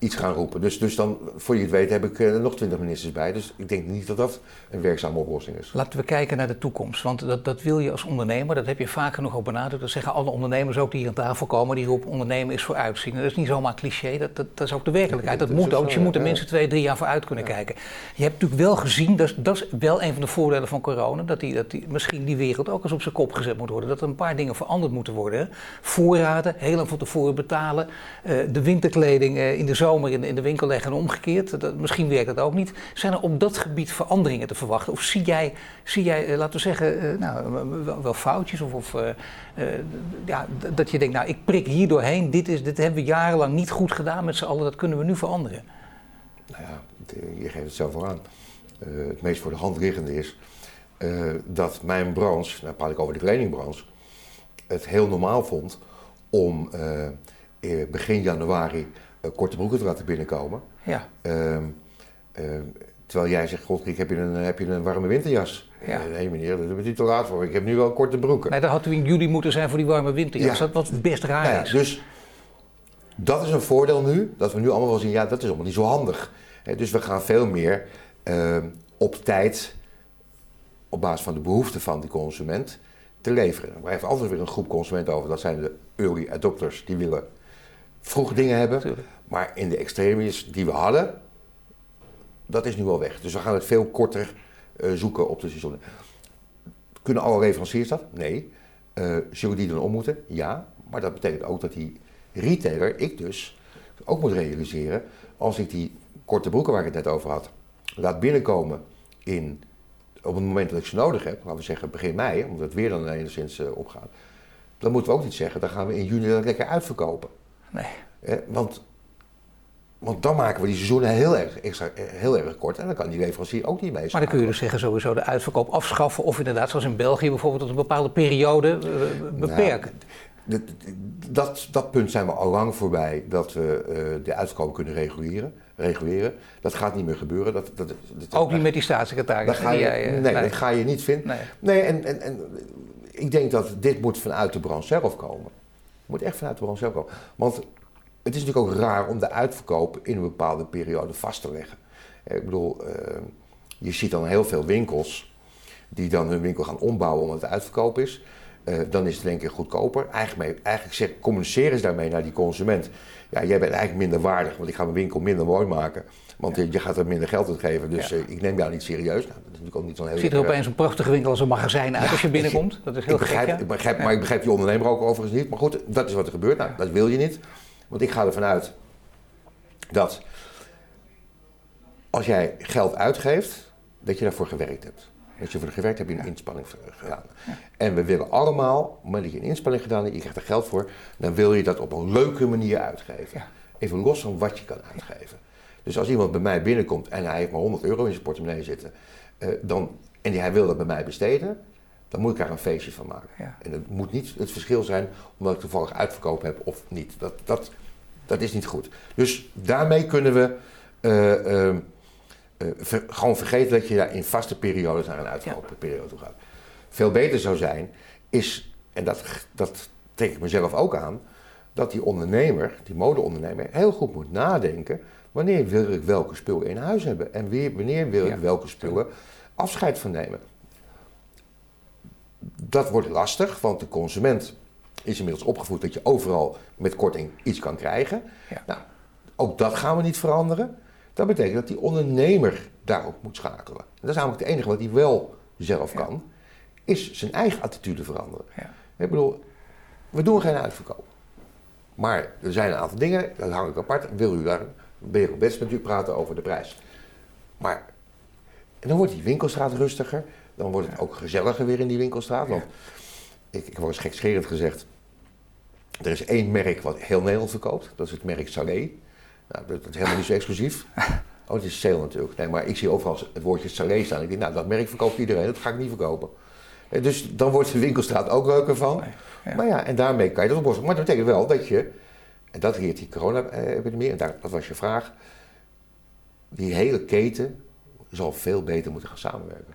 iets gaan roepen. Dus, dus dan, voor je het weet, heb ik eh, nog twintig ministers bij. Dus ik denk niet dat dat een werkzame oplossing is. Laten we kijken naar de toekomst. Want dat, dat wil je als ondernemer, dat heb je vaak genoeg op benadrukt. Dat zeggen alle ondernemers ook die hier aan tafel komen, die roepen ondernemen is vooruitzien. En dat is niet zomaar cliché, dat, dat, dat is ook de werkelijkheid. Dat moet ook. Dus je moet er ja. minstens twee, drie jaar vooruit kunnen kijken. Je hebt natuurlijk wel gezien, dat is, dat is wel een van de voordelen van corona, dat, die, dat die, misschien die wereld ook eens op zijn kop gezet moet worden. Dat er een paar dingen veranderd moeten worden. Voorraden, heel lang van tevoren betalen. Eh, de winterkleding eh, in de zomer in, in de winkel leggen en omgekeerd. Dat, misschien werkt dat ook niet. Zijn er op dat gebied veranderingen te verwachten? Of zie jij, zie jij eh, laten we zeggen, eh, nou, wel, wel foutjes? Of, of eh, eh, ja, dat je denkt, nou, ik prik hier doorheen. Dit, is, dit hebben we jarenlang niet goed gedaan met z'n allen. Dat kunnen we nu veranderen. Nou ja, eh, je geeft het zelf al aan. Eh, het meest voor de hand liggende is eh, dat mijn branche, nou praat ik over de kledingbranche, het heel normaal vond om eh, eh, begin januari eh, korte broeken te laten binnenkomen. Ja, Ehm, ehm, terwijl jij zegt, god, ik heb je een, heb je een warme winterjas? Ja. Eh, nee meneer, daar ben je te laat voor. Ik heb nu wel korte broeken. nee, dat had u in juli moeten zijn voor die warme winterjas. Ja. Dat wat best raar Nou ja, is. dus dat is een voordeel nu, dat we nu allemaal wel zien, ja, dat is allemaal niet zo handig. Dus we gaan veel meer ehm, op tijd, op basis van de behoeften van die consument, te leveren. We hebben altijd weer een groep consumenten over, dat zijn de early adopters, die willen vroeg dingen hebben. Tuurlijk. Maar in de extremis die we hadden, dat is nu al weg. Dus we gaan het veel korter eh, zoeken op de seizoenen. Kunnen alle leveranciers dat? Nee. Eh, zullen die dan om moeten? Ja. Maar dat betekent ook dat die retailer, ik dus, ook moet realiseren, als ik die korte broeken waar ik het net over had, laat binnenkomen in, op het moment dat ik ze nodig heb, laten we zeggen begin mei, omdat het weer dan enigszins eh, opgaat, dan moeten we ook niet zeggen, dan gaan we in juni dat lekker uitverkopen. Nee. Eh, want, want dan maken we die seizoenen heel erg, extra, eh, heel erg kort en dan kan die leverancier ook niet mee. Maar dan kun je dus zeggen sowieso de uitverkoop afschaffen. Of inderdaad, zoals in België bijvoorbeeld, tot een bepaalde periode eh, beperken. Nou, d- dat, dat punt zijn we al lang voorbij, dat we eh, de uitverkoop kunnen reguleren, reguleren. Dat gaat niet meer gebeuren. Dat, dat, dat- Ook niet met die staatssecretaris. dat ga die je, jij, eh, nee, dat ga je niet vinden. Nee. Nee, en, en, en ik denk dat dit moet vanuit de branche zelf komen. Moet echt vanuit de branche zelf komen. Want het is natuurlijk ook raar om de uitverkoop in een bepaalde periode vast te leggen. Eh, Ik bedoel, eh, je ziet dan heel veel winkels die dan hun winkel gaan ombouwen omdat het uitverkoop is. Eh, dan is het in één keer goedkoper. Eigenlijk, eigenlijk zeg, communiceren ze daarmee naar die consument. Ja, jij bent eigenlijk minder waardig, want ik ga mijn winkel minder mooi maken. Want eh, je gaat er minder geld aan geven, dus Ja. eh, ik neem jou niet serieus. Nou, dat is natuurlijk ook niet zo'n hele... Ziet er opeens een prachtige winkel als een magazijn uit als je binnenkomt. Dat is heel ik begrijp, gek, ik begrijp, Maar ik begrijp die ondernemer ook overigens niet. Maar goed, dat is wat er gebeurt. Nou, dat wil je niet. Want ik ga ervan uit dat als jij geld uitgeeft, dat je daarvoor gewerkt hebt. Als je ervoor gewerkt hebt, heb je een inspanning gedaan. En we willen allemaal, op het moment dat je een inspanning gedaan hebt, je krijgt er geld voor, dan wil je dat op een leuke manier uitgeven. Even los van wat je kan uitgeven. Dus als iemand bij mij binnenkomt en hij heeft maar 100 euro in zijn portemonnee zitten, eh, dan, en die- hij wil dat bij mij besteden, dan moet ik daar een feestje van maken. Ja. En het moet niet het verschil zijn omdat ik toevallig uitverkoop heb of niet. Dat, dat, dat is niet goed. Dus daarmee kunnen we eh, ehm, eh, ver- gewoon vergeten dat je daar in vaste periodes naar een uitverkoopperiode toe gaat. Veel beter zou zijn, is, en dat, dat trek ik mezelf ook aan, dat die ondernemer, die modeondernemer, heel goed moet nadenken. Wanneer wil ik welke spullen in huis hebben? En weer, wanneer wil ik welke spullen afscheid van nemen? dat wordt lastig, want de consument is inmiddels opgevoed dat je overal met korting iets kan krijgen. Ja. Nou, ook dat gaan we niet veranderen. Dat betekent dat die ondernemer daarop moet schakelen. En dat is namelijk het enige wat hij wel zelf Ja. kan, is zijn eigen attitude veranderen. Ja. Ik bedoel, we doen geen uitverkoop. Maar er zijn een aantal dingen, dat hang ik apart. Wil u daar, ben je best met u praten over de prijs. Maar, en dan wordt die winkelstraat rustiger. Dan wordt het ook gezelliger weer in die winkelstraat. Want ik, ik wel eens gekscherend gezegd. Er is één merk wat heel Nederland verkoopt. Dat is het merk Salé. Nou, dat, is helemaal niet zo exclusief. Oh, het is sale natuurlijk. Nee, maar ik zie overal het woordje Salé staan. Ik denk, nou, dat merk verkoopt iedereen. Dat ga ik niet verkopen. Eh, Dus dan wordt de winkelstraat ook leuker van. Maar ja, en daarmee kan je dat oplossen. Maar dat betekent wel dat je, en dat leert die corona-epidemie, en daar, dat was je vraag, die hele keten zal veel beter moeten gaan samenwerken.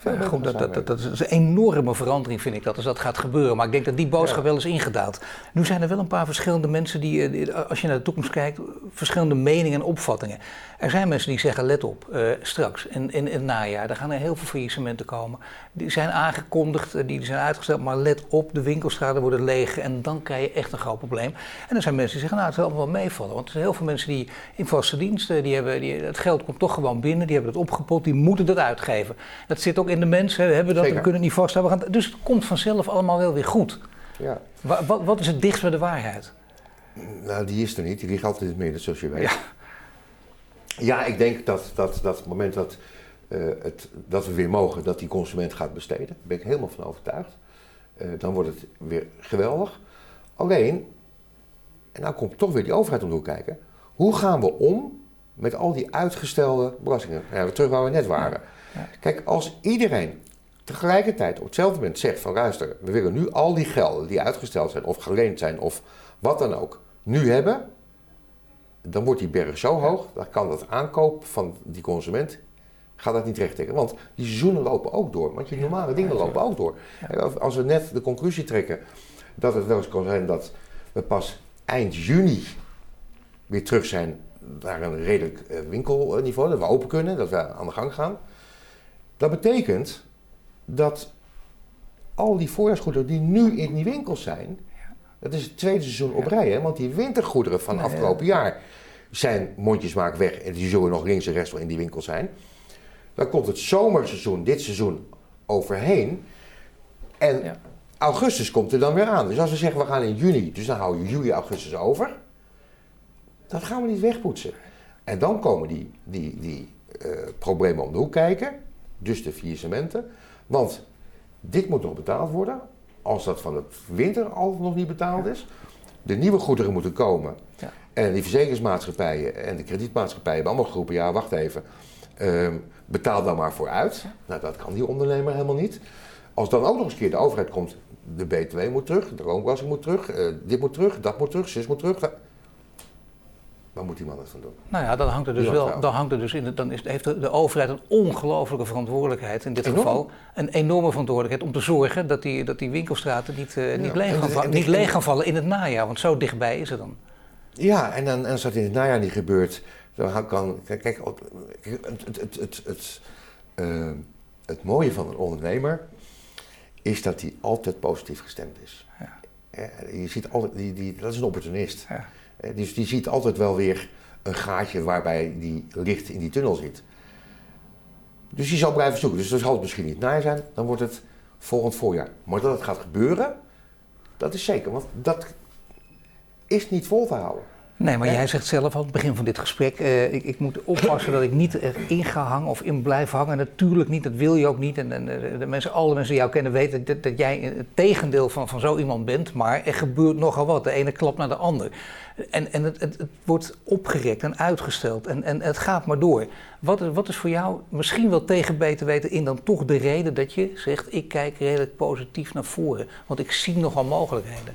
Veel Ja, beter goed, gaan dat, dat, dat, is een enorme verandering, vind ik dat, als dat gaat gebeuren. Maar ik denk dat die boodschap Ja. wel is ingedaald. Nu zijn er wel een paar verschillende mensen die, eh, die, als je naar de toekomst kijkt, verschillende meningen en opvattingen. Er zijn mensen die zeggen, let op, eh, straks in, in, in het najaar, er gaan er heel veel faillissementen komen. Die zijn aangekondigd, eh, die zijn uitgesteld, maar let op, de winkelstraten worden leeg en dan krijg je echt een groot probleem. En er zijn mensen die zeggen, nou, het zal allemaal wel meevallen. Want er zijn heel veel mensen die in vaste diensten, die hebben, die, het geld komt toch gewoon binnen, die hebben het opgepot, die moeten dat uitgeven. Dat zit ook in de mensen, we hebben dat, Zeker. we kunnen het niet vasthouden. We gaan, dus het komt vanzelf allemaal wel weer goed. Ja. Wa- Wat, wat is het dichtst bij de waarheid? Nou, die is er niet. Die ligt altijd in het midden, zoals je weet. Ja. Ja, ik denk dat, dat, dat het moment dat, eh, het, dat we weer mogen, dat die consument gaat besteden. Daar ben ik helemaal van overtuigd. Eh, dan wordt het weer geweldig. Alleen, en nou komt toch weer die overheid om de hoek kijken. Hoe gaan we om met al die uitgestelde belastingen? Ja, terug waar we net waren. Ja. Kijk, als iedereen tegelijkertijd op hetzelfde moment zegt van luister, we willen nu al die gelden die uitgesteld zijn of geleend zijn of wat dan ook, nu hebben, dan wordt die berg zo hoog, dan kan dat aankoop van die consument, gaat dat niet recht tegen. Want die seizoenen lopen ook door, want je normale dingen lopen ook door. Als we net de conclusie trekken dat het wel eens kan zijn dat we pas eind juni weer terug zijn naar een redelijk eh, winkelniveau, dat we open kunnen, dat we aan de gang gaan. Dat betekent dat al die voorjaarsgoederen die nu in die winkels zijn, dat is het tweede seizoen op rij, hè? want die wintergoederen van afgelopen jaar zijn mondjesmaak weg en die zullen nog links en rechts wel in die winkel zijn. Dan komt het zomerseizoen, dit seizoen, overheen. En Ja. augustus komt er dan weer aan. Dus als we zeggen we gaan in juni, dus dan hou je juli, augustus over. Dat gaan we niet wegpoetsen. En dan komen die, die, die eh, problemen om de hoek kijken. Dus de faillissementen. Want dit moet nog betaald worden. Als dat van de winter al nog niet betaald is. De nieuwe goederen moeten komen. Ja. En die verzekeringsmaatschappijen en de kredietmaatschappijen hebben allemaal geroepen: ja, wacht even. ehm, betaal dan maar vooruit. Nou, dat kan die ondernemer helemaal niet. Als dan ook nog eens een keer de overheid komt, de BTW moet terug, de loonbelasting moet terug, eh, dit moet terug, dat moet terug, zus moet terug. dat- Waar moet die man het van doen? Nou ja, dan hangt er dus wel, dan hangt er dus in, dan is, heeft de, de overheid een ongelofelijke verantwoordelijkheid, in dit Enorm. geval een enorme verantwoordelijkheid om te zorgen dat die, dat die winkelstraten niet, eh, niet, Ja. leeg gaan, En- va- en- niet leeg gaan vallen in het najaar, want zo dichtbij is het dan. Ja, en, dan, en als dat in het najaar niet gebeurt, dan kan. Kijk, kijk, het, het, het, het, het, eh, het mooie van een ondernemer is dat hij altijd positief gestemd is. Ja. Eh, Je ziet altijd, die, die, dat is een opportunist. Ja. Eh, Dus die ziet altijd wel weer een gaatje waarbij die licht in die tunnel zit. Dus die zal blijven zoeken. Dus dan zal het misschien niet najaar zijn, dan wordt het volgend voorjaar. Maar dat het gaat gebeuren, dat is zeker. Want dat is niet vol te houden. Nee, maar jij zegt zelf aan het begin van dit gesprek, eh, ik, ik moet oppassen dat ik niet erin ga hangen of in blijf hangen. Natuurlijk niet, dat wil je ook niet. En, en eh, de mensen, alle mensen die jou kennen weten dat, dat jij het tegendeel van, van zo iemand bent. Maar er gebeurt nogal wat, de ene klap naar de ander. En, en het, het, het wordt opgerekt en uitgesteld en, en het gaat maar door. Wat, is- wat is voor jou misschien wel tegen beter weten in dan toch de reden dat je zegt, ik kijk redelijk positief naar voren. Want ik zie nogal mogelijkheden.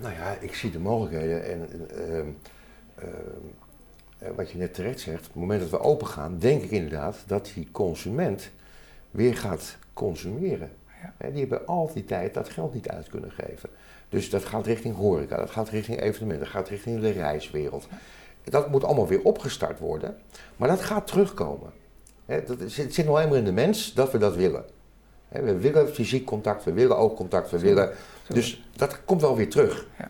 Nou ja, ik zie de mogelijkheden en ehm, ehm, eh, wat je net terecht zegt, op het moment dat we open gaan, denk ik inderdaad dat die consument weer gaat consumeren. Ja. Die hebben al die tijd dat geld niet uit kunnen geven. Dus dat gaat richting horeca, dat gaat richting evenementen, dat gaat richting de reiswereld. Dat moet allemaal weer opgestart worden, maar dat gaat terugkomen. Dat is, het zit nog eenmaal in de mens dat we dat willen. We willen fysiek contact, we willen oogcontact, we willen... Dus dat komt wel weer terug. Ja.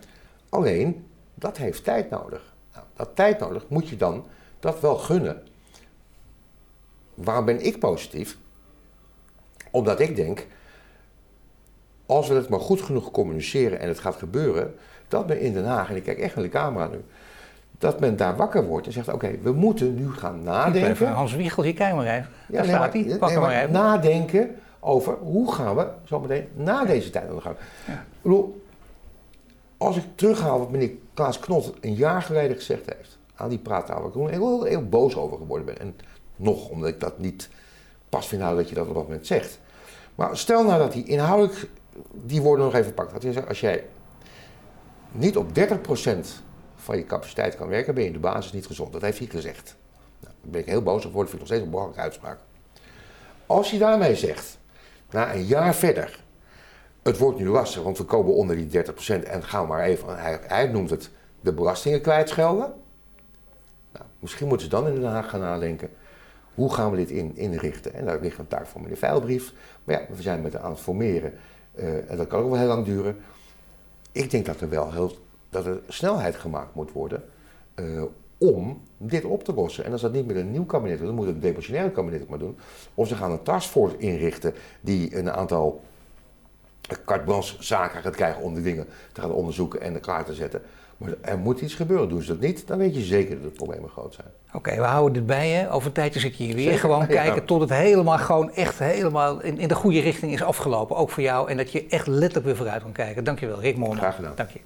Alleen, dat heeft tijd nodig. Dat tijd nodig moet je dan dat wel gunnen. Waarom ben ik positief? Omdat ik denk, als we het maar goed genoeg communiceren en het gaat gebeuren, dat men in Den Haag, en ik kijk echt naar de camera nu, dat men daar wakker wordt en zegt: Oké, we moeten nu gaan nadenken. Even Hans Wiegel, hier kijk maar even. Ja, Daar nee, staat hij. Pak nee, maar maar even. Nadenken over hoe gaan we zometeen na deze tijd aan de gang. Ja. Ik bedoel, als ik terughaal wat meneer Klaas Knot een jaar geleden gezegd heeft aan die praattafel, waar ik heel, heel, boos over geworden ben. En nog, omdat ik dat niet pas vind houden dat je dat op dat moment zegt. Maar stel nou dat hij inhoudelijk die woorden nog even pakt. Dat hij zegt, als jij niet op 30% van je capaciteit kan werken, ben je in de basis niet gezond. Dat heeft hij gezegd. Nou, daar ben ik heel boos over, dat vind ik nog steeds een belangrijke uitspraak. Als je daarmee zegt, na een jaar verder, het wordt nu lastig, want we komen onder die 30% en gaan maar even, hij, noemt het de belastingen kwijtschelden. Nou, misschien moeten ze dan in Den Haag gaan nadenken, hoe gaan we dit in, inrichten? En daar ligt een taak voor meneer Veilbrief. Maar ja, we zijn met aan het formeren eh, en dat kan ook wel heel lang duren. Ik denk dat er wel heel, dat er snelheid gemaakt moet worden eh, om dit op te lossen. En als dat niet met een nieuw kabinet dan moet het depositionaire kabinet het maar doen. Of ze gaan een taskforce inrichten die een aantal carte blanche zaken gaat krijgen om die dingen te gaan onderzoeken en er klaar te zetten. Maar er moet iets gebeuren. Doen ze dat niet, dan weet je zeker dat de problemen groot zijn. Oké, we houden dit bij je. Over een tijdje zit je hier weer. Zeker, Gewoon ja. kijken tot het helemaal gewoon echt helemaal in, in de goede richting is afgelopen. Ook voor jou. En dat je echt letterlijk weer vooruit kan kijken. Dankjewel, Rick Moorman. Graag gedaan. Dank je.